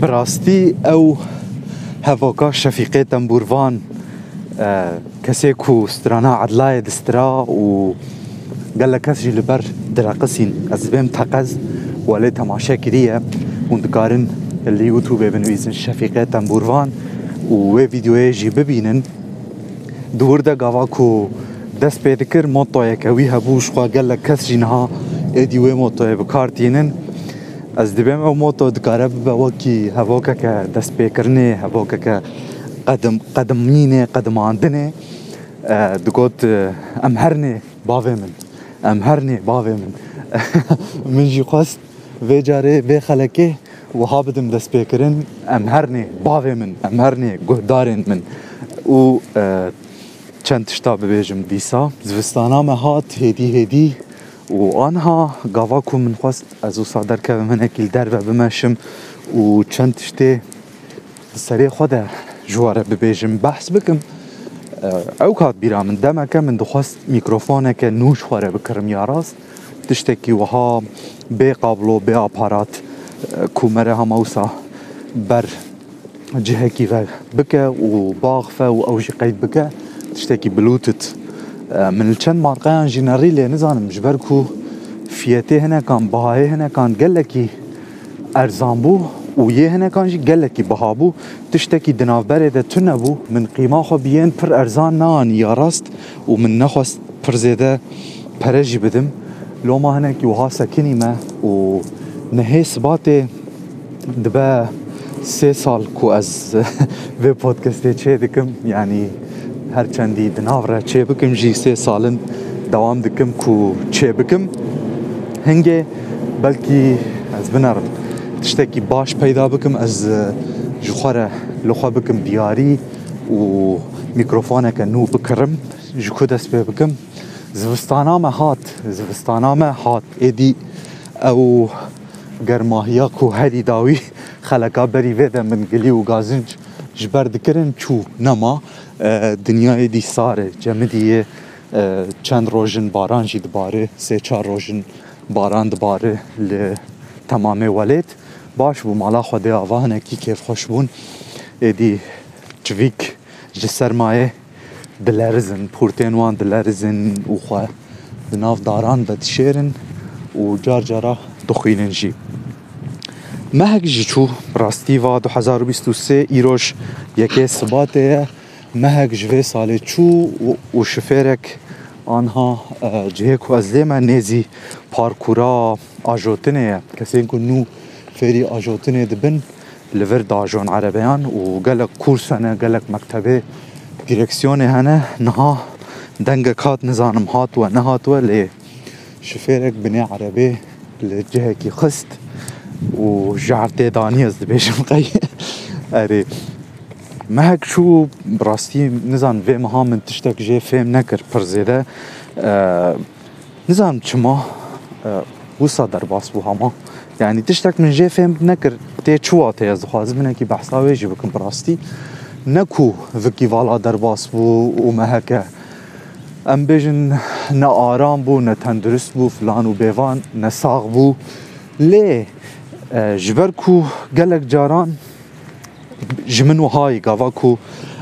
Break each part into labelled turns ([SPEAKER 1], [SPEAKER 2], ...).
[SPEAKER 1] براستي او هەڤۆکە شفيقي تنبورفان آه كسيكو سترانا عدلاي دسترا و قال لك کەسژی لەبەر دراقسين ازبيم تقز تەقەز تماشا تەماشە کریە و اللي يوتيوب یوتوبێ بنویسن شەفیقێ تەمبورڤان و وێ ڤیددیوەیەژی ببینن دووردە گاواک و دەست پێ دکرد مۆتۆیەکەوی هەبوو قال لك لە کەسژینها ادي وي موتو بکارتێنن از دبیم اوموتو دکاره بواکی هواکه که دست پیکرنه هواکه که قدم قدمینه قدماندنه دگوت امهرنه باوه من امهرنه باوه من من جی خواست وی جاره وی خلکه و ها بدم دست پیکرن امهرنه باوه من امهرنه گهدارن من و چند تشتا ببیجم دیسا زوستانا مهات هدی هدی وآنها گاوا من خواست ازو صادر سادر من اکیل در و بمشم و چند تشته سری خدا جواره ببيجم بحث بكم اه، او کات بيرا من دمکه من دخواست میکروفونه که نوش خواره بكرم يا راست تشتكي وها بي قابلو بی اپارات اه، کومره هم اوسا بر جهه کی بکه و باغفه و اوجي قید بکه تشتكي بلوتت من چند منطقه انجینری لی نزانم جبر کو فیته هنه کان بهای هنه کان گلکی ارزان بو و یه هنه کان جی گلکی بها بو تشتکی دنافبره ده تو نبو من قیمه خو بیین پر ارزان نان یا راست و من نخواست پر زیده پرجی بدم لو ما هنه کی وها سکنی ما و نهی سباته دبه سه سال کو از به پودکسته چه دکم یعنی هەرچەندی دناڕە چێ بکەم ژی سێ ساڵن دەوام دکم و چێ بکەم هەنگێ بەلکی ئەس بنەڕم تشتێکی باش پەیدا بکەم ئەس ژخوارە لەخوا بکەم دیاری و میکرۆفۆنەکە نو بکڕم ji ku dest pê bikim zivistana me hat zivistana me hat êdî ew germahiya ku herî dawî xeleka berî vê de min gilî û gazinc ji ber dikirin çû nema دنیای دی ساره جمع دیه چند روژن باران جی دباره سه چار روژن باران دباره ل تمام ولید باش بو مالا خود آوانه کی کیف خوش بون ایدی چویک جی سرمایه دلرزن پورتین وان دلرزن و خواه دناف داران بتشیرن و جار جارا دخوینن جی مهک جی چو راستی و 2023 ایروش یکی ثباته مهك جفي صاليتشو وشفيرك آنها اه، جهه وازلي ما نيزي باركورا پارکورا كسين کسین که نو فری اجوتيني دبن لفرد داجون عربيان و قالك كورس انا قالك مكتبة دیرکسیون هنه نها دنگ کات نزانم هات و نهات و لی عربي بنی عربی لجهه کی خست و جعرتي دانی از دبیشم مهک شو براستی نزان ویم ها من تشتک جه فهم نکر پرزیده نزان چما وسا در باس بو هما یعنی تشتک من جه فهم نکر تی چوا تی از خوازم من اکی بحثا ویجی بکن براستی نکو وکی والا در باس بو و مهکه ام بیجن نه آرام بو نه تندرست بو فلان و بیوان نه ساغ بو لی جبر کو گلک جاران ji min wahayê gava ku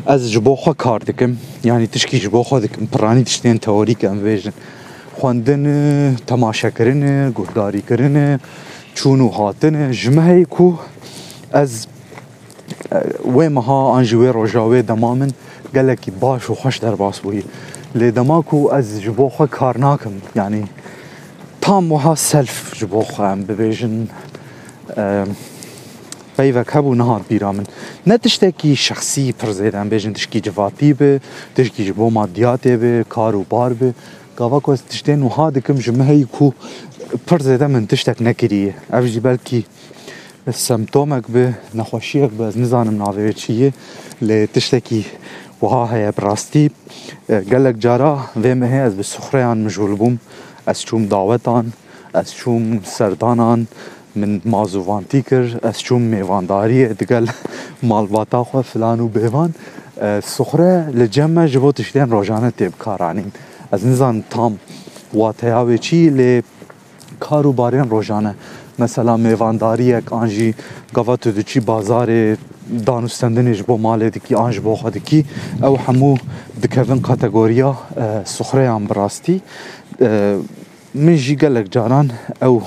[SPEAKER 1] ez ji bo xwe kar dikim yanî tişkî ji bo xwe dikim piranî tiştên teorîk em bêjin xwendin temaşekirin guhdarîkirin çûn û hatin ji me heyî ku ez e, wê meha an ji wê roja wê dema min gelekî baş û xweş derbas bûyî lê dema ku ez ji bo xwe kar nakim yanî tam wiha self ji bo xwe em bibêjin که بو نهاد بیرامن نه نه کی شخصی پرزیدن بیجن تشکی جوابی به تشکی جبو مادیاته به کار و بار به گاوا از تشتی نوها دکم جمهی کو پرزیده من تشتک نکریه او جی بلکی سمتومک به نخوشیق به از نزانم ناوه چیه لی تشتکی وها های براستی گلک جارا و مهی از به سخریان مجول از چوم دعوتان از چوم سردانان من مازووانتی کرد از چون میوانداری دگل مالباتا خو فلان و بیوان سخره لجمع جبو تشتین روزانه تیب کارانین از نزان تام واتیاوی چی لی کار و بارین روزانه مثلا میوانداری یک آنجی گاوا تو دچی بازار دانستندنش بو مالې دکی آنج بو خو دکی او همو د کوین کاتګوریا سخره ام براستي من جی گلک جانان او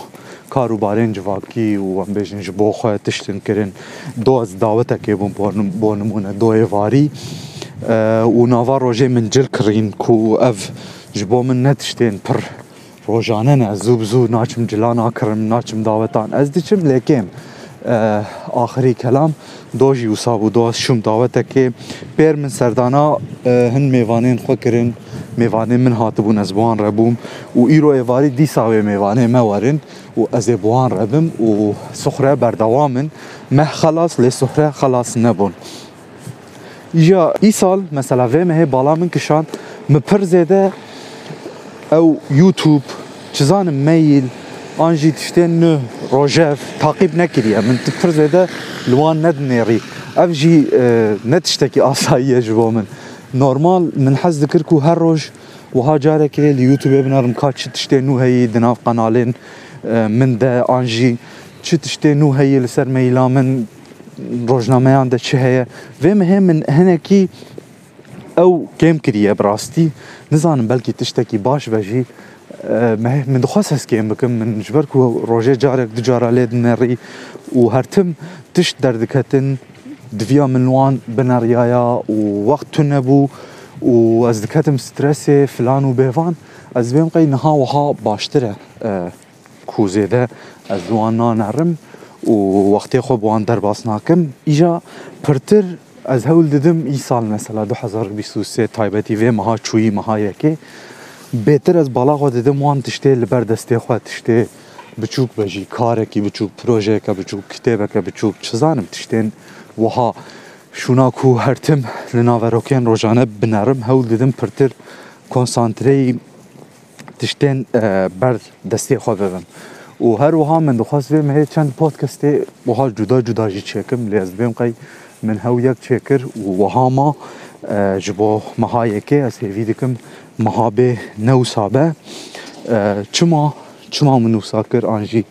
[SPEAKER 1] کاروبارên civakî û em bêjin ji bo xwe tiştin kirin do ez dawetekê bûm bo nimûne doyê varî û nava rojê min cil kirîn ku ev ji bo min ne tiştên pir rojane ne zû bizû naçim cila nakirim naçim dawetan ez diçim lêkêm axirî kelam do jî wisa bû do ez şûm dawetekê pêr min serdana hin mêvanên xwe kirin میوانه من هاتبون از بوان ربوم و ایرو ایواری دیسا و میوانه مورن و از بوان ربم و سخره بردوامن مه خلاص لسخره خلاص نبون یا ای سال مثلا و مه بالا من کشان مپر زده او یوتیوب چیزان میل آنجی تشتن نه روژف تاقیب نکریه من تپر زده لوان ندنیری اف جی نتشتکی آساییه جبو من نورمال من حز ذكركو هر وها جارك ها جاره که لیوتیوب بنارم که نو هي دناف قنالين اه، من ده انجي چه تشتی نو هي لسر ميلا من روزنامه آن ده چه هیه و مهم من هنکی او اه، كم كريا براستي نزان بلكي تشتكي باش بجی مه من دخواس هسكيم بكم من جبرك روجي جارك دجارة ليد نري وهرتم تش دردكتن دویا منوان بناریایا و وقت تو نبو و از دکتم سترسه فلان و بیوان از بیم قی نها و ها باشتره کوزیده از دوان نانرم و وقتی خو بوان در باس ناکم ایجا پرتر از هول دیدم ای سال مثلا 2023 تایبتی و مها چوی مها یکی بهتر از بالا خو دیدم وان تشته لبر دسته خو تشته بچوک بجی کارکی بچوک پروژه که بچوک کتابه که بچوک چزانم تشتین وها şuna ku hertim li naverokên rojane binerim hewl didim pirtir konsantreyî tiştên ber destê xwe bibim. û her wiha min dixwast vê me hê çend podcastê wiha cuda cuda jî çêkim lê ez dibêm qey min hew yek çêkir û wiha ma ji bo meha yekê ez hêvî dikim meha bê newsa be çima çima min nûsa kir an jî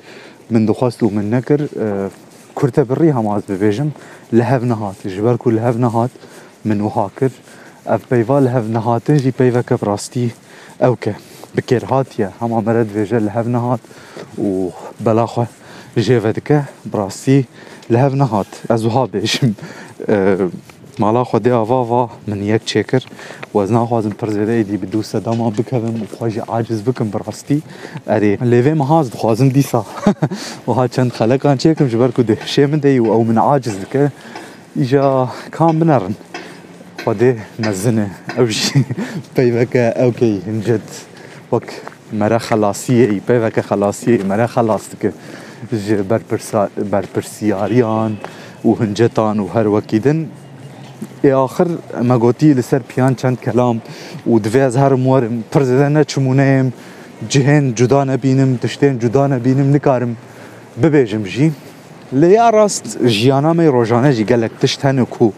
[SPEAKER 1] min dixwast û min nekir کورتە بڕی هم از لە لهف نهات جبر و لە نهات من وها اف ئەف پەیوا نهات هەف نەهاتن ژی پەیوەکە ڕاستی ئەوکە بکێر هاتیە هەما مەرە دێژە لە و بەلاخوا ژێوە دکە بڕاستی لهف نهات نەهات ئەز مالا خودی آوا وا من یک چکر و از نخوازم پرزیده ایدی به دوست داما بکوم و خواهی عاجز بکم براستی اری لیوه مهاز بخوازم دیسا و ها چند خلقان چکم جبر که دهشه من دی و او من عاجز دکه ایجا کام بنرن خودی مزنه او جی پیوکه اوکی انجد وک مرا خلاصیه ای پیوکه خلاصیه مرا خلاص دکه جبر برپرسیاریان و هنجتان و هر وکیدن آخر مگوتی لسر پیان چند کلام و دوی از هر مور پرزدن چمونه ایم جهن جدا نبینم تشتین جدا نبینم نکارم ببیجم جی لیا راست جیانا می روزانه جی گلک تشت هنو کو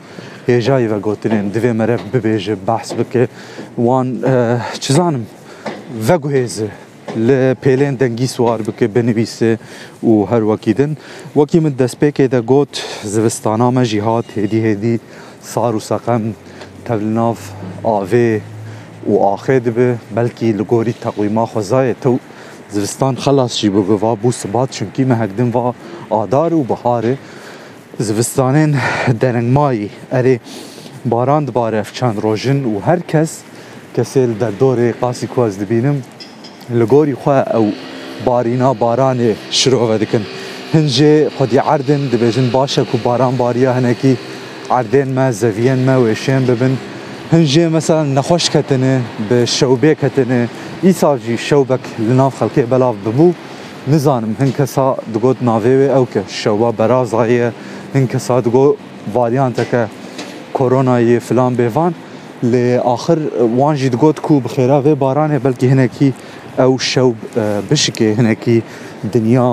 [SPEAKER 1] هیجایی و گوتنین دوی مره ببیجه بحث بکه وان چیزانم وگو هیزه ل پیلین دنگی سوار بکه بنویسه و هر وکیدن وکی من دست پیکه ده گوت زوستانا ما جیهات هدی هدی صاروا تلناف آوه و آخه دبه بلکی لگوری تقویما خوزای تو زوستان خلاص شی بو و بو سبات چونکی مهگدن و آدار و بهاره زوستانین درنگ مایی اره باران دباره افچان روژن و هر کس کسی در دور قاسی کواز دبینم لگوری خواه او بارینا باران شروع دکن هنجه خودی عردن دبیجن باشه که باران باریا هنکی عردين ما زەڤێن ما وێشێن ببن هەنجێ مثلا نخوش کەتنێ بە شەوبێ کەتنێ ئیساژی شەوبەك لە ناو خەڵکێ بەلاو ببوو نزانم هەن کەسا دگوت ناوێوێ ئەو براز شەوا بەرازایە هەن کەسا دگۆ ڤاریانتەکە کۆرۆنایە فلان بێوان لێ آخر وانجی دگوت کو بخێرا وێ بارانێ بەلکی هەنێکی ئەو شەو اه، بشکێ هەنێکی دنیا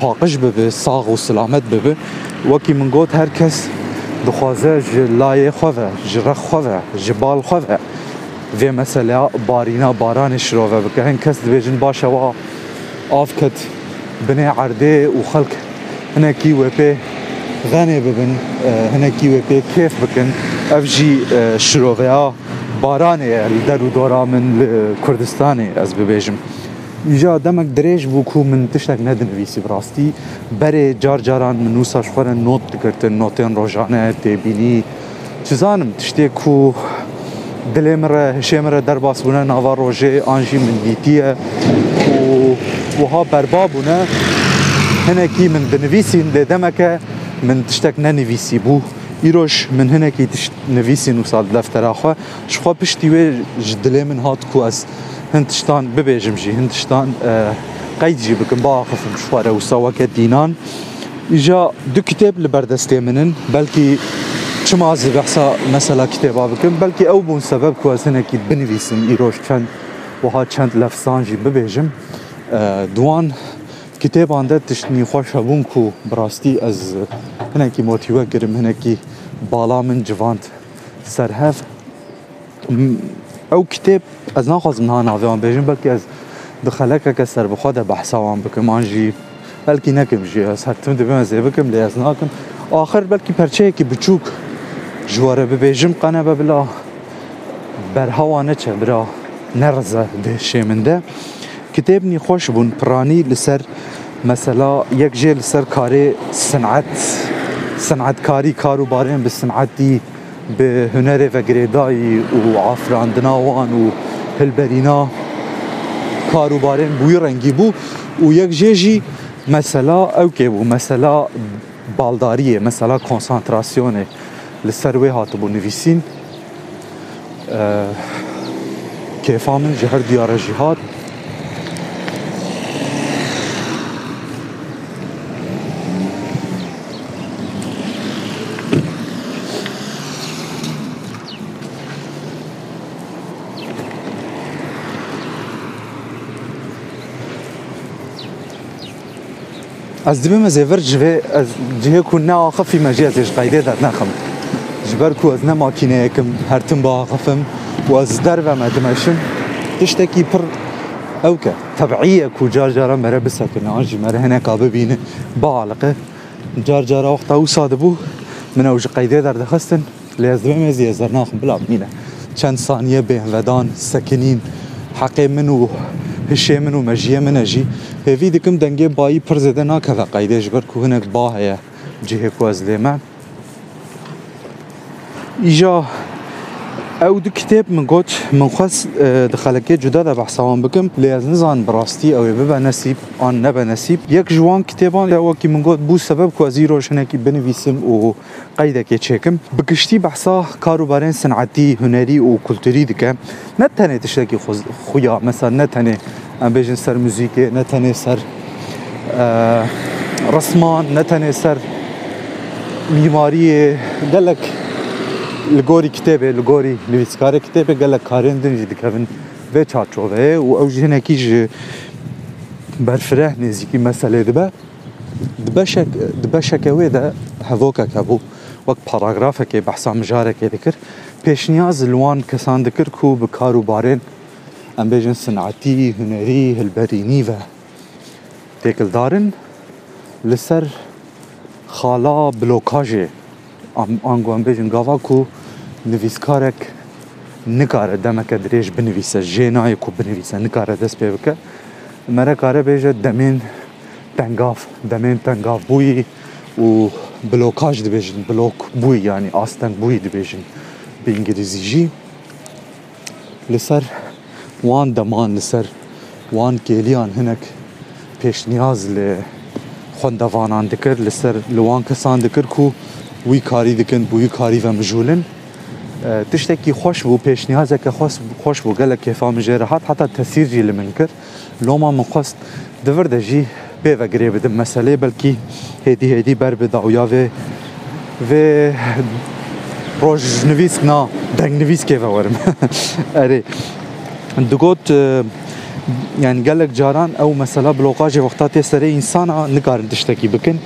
[SPEAKER 1] پاقش ببێ ساغ و سلامەت ببێ وەکی من گوت هەر دخوازه جلای خواه جره خواه جبال خواه وی مثلا بارینا بارانش رو و بکهن کس دبیجن باشه و آف کد بنه عرده و خلق هنکی و پی غنی ببن هنکی و پی کیف بکن اف جی اه، شروعه بارانه در و دورا من اه، کردستانه از ببیجم اینجا دمک درێژ بوو کو من تشتێک نەدنویسی بڕاستی بەرێ جار جاران من و ساشخوەرە نۆت دکردن نۆتێن ڕۆژانە تێبینی چزانم تشتێک و دلێ مرە هشێمرە دەرباس بوونە ناوا ڕۆژێ ئاژی من دیتیە وها بەربا بوونە هەنێکی من دنویسین دێ دەمەکە من تشتێک نەنویسی بوو. ایروش من هنکی تش نویسین و سال دفتر آخوا شخوا پشتی وی جدلی من هات کو از هندشتان ببیجم جی هندشتان قید جی بکن با آخفم شواره و سواکت دینان ایجا دو کتاب لبردستی منن بلکی چما از بحثا مثلا کتابا بکن بلکی او بون سبب کو از هنکی بنویسم ایروش چند و ها چند لفظان جی ببیجم دوان کتابان ده تشتنی خوش هبون کو براستی از هنکی موتیوه گرم هنکی بالا من جواند سر هف او کتاب از نخوازم نه ناوی آن بیجم بلکی از دخلکه که سر بخوا ده بحثا وان بکم آن جی بلکی نکم جی از هر تم دبیم از بکم لی از ناکم آخر بلکی پرچه که بچوک جواره ببیجم قنه ببلا برهوانه چه برا نرزه ده شیمنده کتاب نی خوش بون پرانی لسر مثلا یک جیل سر کاری صنعت صنعتکاری كاري كارو بارين به صنعتی به هنر و گریدایی و عافراندنا وان و هلبرینا کار و بارین رنگی بو و یک جیجی مثلا او بو مثلا بالداریه مثلا کنسانتراسیونه لسر هاتو بو نویسین اه، کیفا من جهر دیاره جهات Ez dibim ez êvir ji vê ez cihê ku neaxifî me jî ez ê ji qeydê dernexim. Ji ber ku ez ne makîneyekim hertim biaxifim û ez derve me dimeşim tiştekî pir ew ke tebiîye ku car cara mere bisekin an jî mere hineka bibînin bialiqe car cara wexta wisa dibû min ew ji qeydê derdixistin lê ez dibim ez ê zernaxim bila bîne çend saniye bêhinvedan sekinîn heqê min û هشامن و مجیه من جی هفی دکم دنگه بایی پر زده ناکه ده قیده جبر که هناك با هیا جیه کو از لیمه ایجا او دو کتاب من گوت من خواست اه، دخلکه جدا ده بحثوان بکم لیز نزان براستی او ببه نصیب آن نبه نصیب یک جوان کتابان او که من گوت بو سبب که از روشنکی بنویسم و قیده که چکم بگشتی بحثا کاروبارین صنعتی هنری و کلتوری دکم نه تنه تشتکی خویا مثلا نه تنه بێژن سەر موزیکێ نەتەنێ سەر ڕسمان نەتەنێ سەر میماریە گەلک li gorî kitêbê li gorî livîskarê kitêbê gelek karên din jî dikevin vê çarçoveyê û ew ji hinekî ji berfireh nêzîkî meselê dibe di beşeke wê de hevokek hebû wek paragrafekê behsa mijarekê dikir pêşniyaz li wan kesan dikir ku bi kar û barên ام بيجن نصنعتيه هنري الباري نيفا تاكل دارن لسر خالا بلوكاجي ام انغو ام بيجن غافاكو كو نفيسكارك نكار دمك دريج بنفيسا جيناي كو بنفيسا نكار دس بيبكا مرا كارا بيجا دمين تنغاف دمين تنغاف بوي و بلوكاج دبيجن بلوك بوي يعني استن بوي دبيجن بانجليزي جي لسر وان دمان سر وان کێلیان هەنک پێشنیاز لێ خوندەوانان دکرد لەسەر لوان کسان دکر کو وی کاری دکن بوی کاری بە مژولن تشتێکی خۆش بوو که خوش خوش گله گەلە فام هات حتی تەسیری لە من کرد لۆما من خۆست دەوردەژی پێوەگرێ بدم مەسلەی بەلکی هێدی هێدی بەر بدا ویاێ و روز نویس نه deng nivîs kêve werim erê دگوت یعنی گەلێک جاران ئەو مەسەلا بلۆقاژی وەختا تێ سەرەی ئینسانە نکارن تشتێکی بکن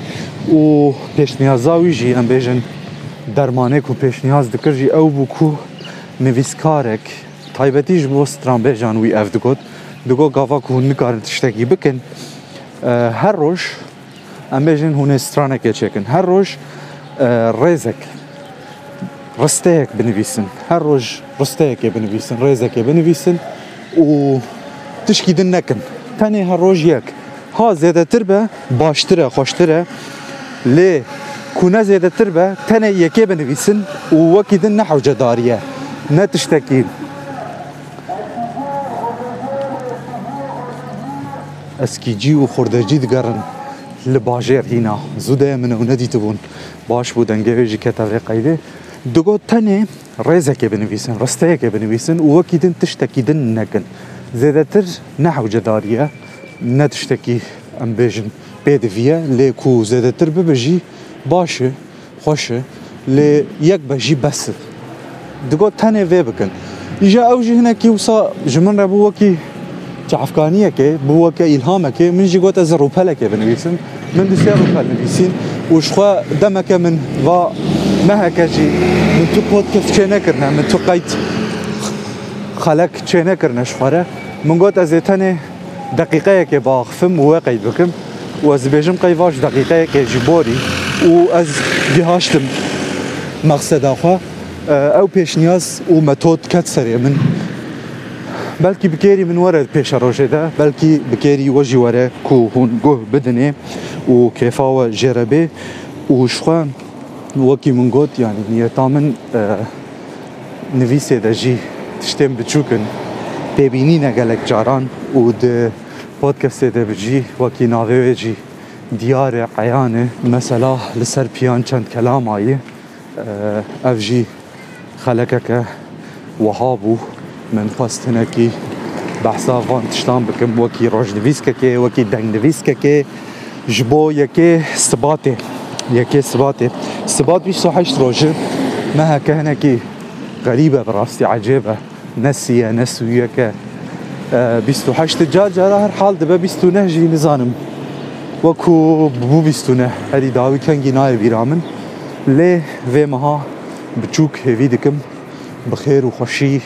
[SPEAKER 1] و پێشنیازاویژی ئەمبێژن دەرمانێک و پێشنیاز دکردژی ئەو بوو و نویسکارێک تایبەتیش بۆ سترانبێژان وی ئەف دگوت دگۆ گاواک و نکارن تشتێکی بکن هەر ڕۆژ ئەمبێژن هوێ سترانێکێ چێکن هەر ڕۆژ ڕێزێک روستهای بنويسن هروج بیسند، هر روز روستهای يا بنويسن بیسند، رئزهای که و تشكید نکن. تاني هر روز يك، ها زدتيره، باشتره، خشتره. لی کونه زدتيره، تاني يكی بنا بیسند، و وقیدن نحو جداري، نتاش تکی. اسکیدی و خورده جدگرند. لباجير هينا، زوده من و ندیتون باش بودن گروج كاتا وقيده. دوگوتنه ریزه که بنویسن رسته که بنویسن و وکیدن تشتکیدن نکن زیده تر نحو جداریه نتشتکی ام بیجن بێدویە لێ کو زێدەتر ببژی باشە خۆشە لێ یەک بەژی بەست دگۆ تەنێ وێ بکەن ئیژە ئەو ژ هەنێکی وسا ji min re بووەکی تعفکانیەکێ بووەکە ئیلهامەکە منجی گوتە زە ڕوپەلەکێ بنویسن من دوسێ ڕوپەل نویسین وشخوا دمك من فا ما هكاجي من تو بودكاست چه نکرنا من تو قید خلق چه نکرنا شخواره من گوت از ایتن دقیقه که با خفم و قید بکم و از بیجم قیواش دقیقه که جباری و از گهاشتم مقصد آخوا او پیش نیاز و متود کت سری من بەلکی بکێری من وەرە پێشە ڕۆژێدا بەلکی بکێری وەژی وەرە کو هون گۆه بدنێ و کێفاوە ژێرە بێ و شخوا وەکی من گوت یانی نیە تا من نویسێ دەژی تشتێن بچووکن پێبینی نەگەلێک جاران و پۆتکەسێ دەبجی وەکی ناوێوێجی دیارە قەیانە مەسەلا لەسەر پیان چەند کەلامایی ئەڤژی خەلەکەکە وەها بوو من باست هناكي بحسا فانت شتامبكم وكي روج دفيسككي وكي دنج دفيسككي جبو يكي سباتي يكي سباتي سبات بيش صحيش روج ما هكا هناكي غريبة براستي عجيبة نسية نسويك آه بيستو حش تجاج هر حال دبا بيستو نهجي نزانم وكو بو بيستو نه هري داوي كنجي ناي بيرامن لي في مها بچوك هيفي دكم بخير وخشي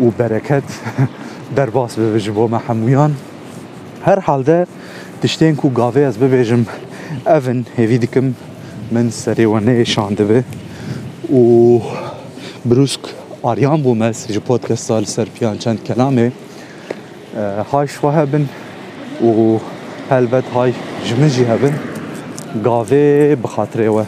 [SPEAKER 1] و برکت در باس ببیجم با محمویان هر حال ده تشتین کو گاوه از ببیجم اون هیوی دیکم من سری و نیشانده به و بروسک آریان بو مس جو پودکست سال سر پیان چند کلامه های شوه بن و هلوت های جمجی هبن گاوه بخاطره و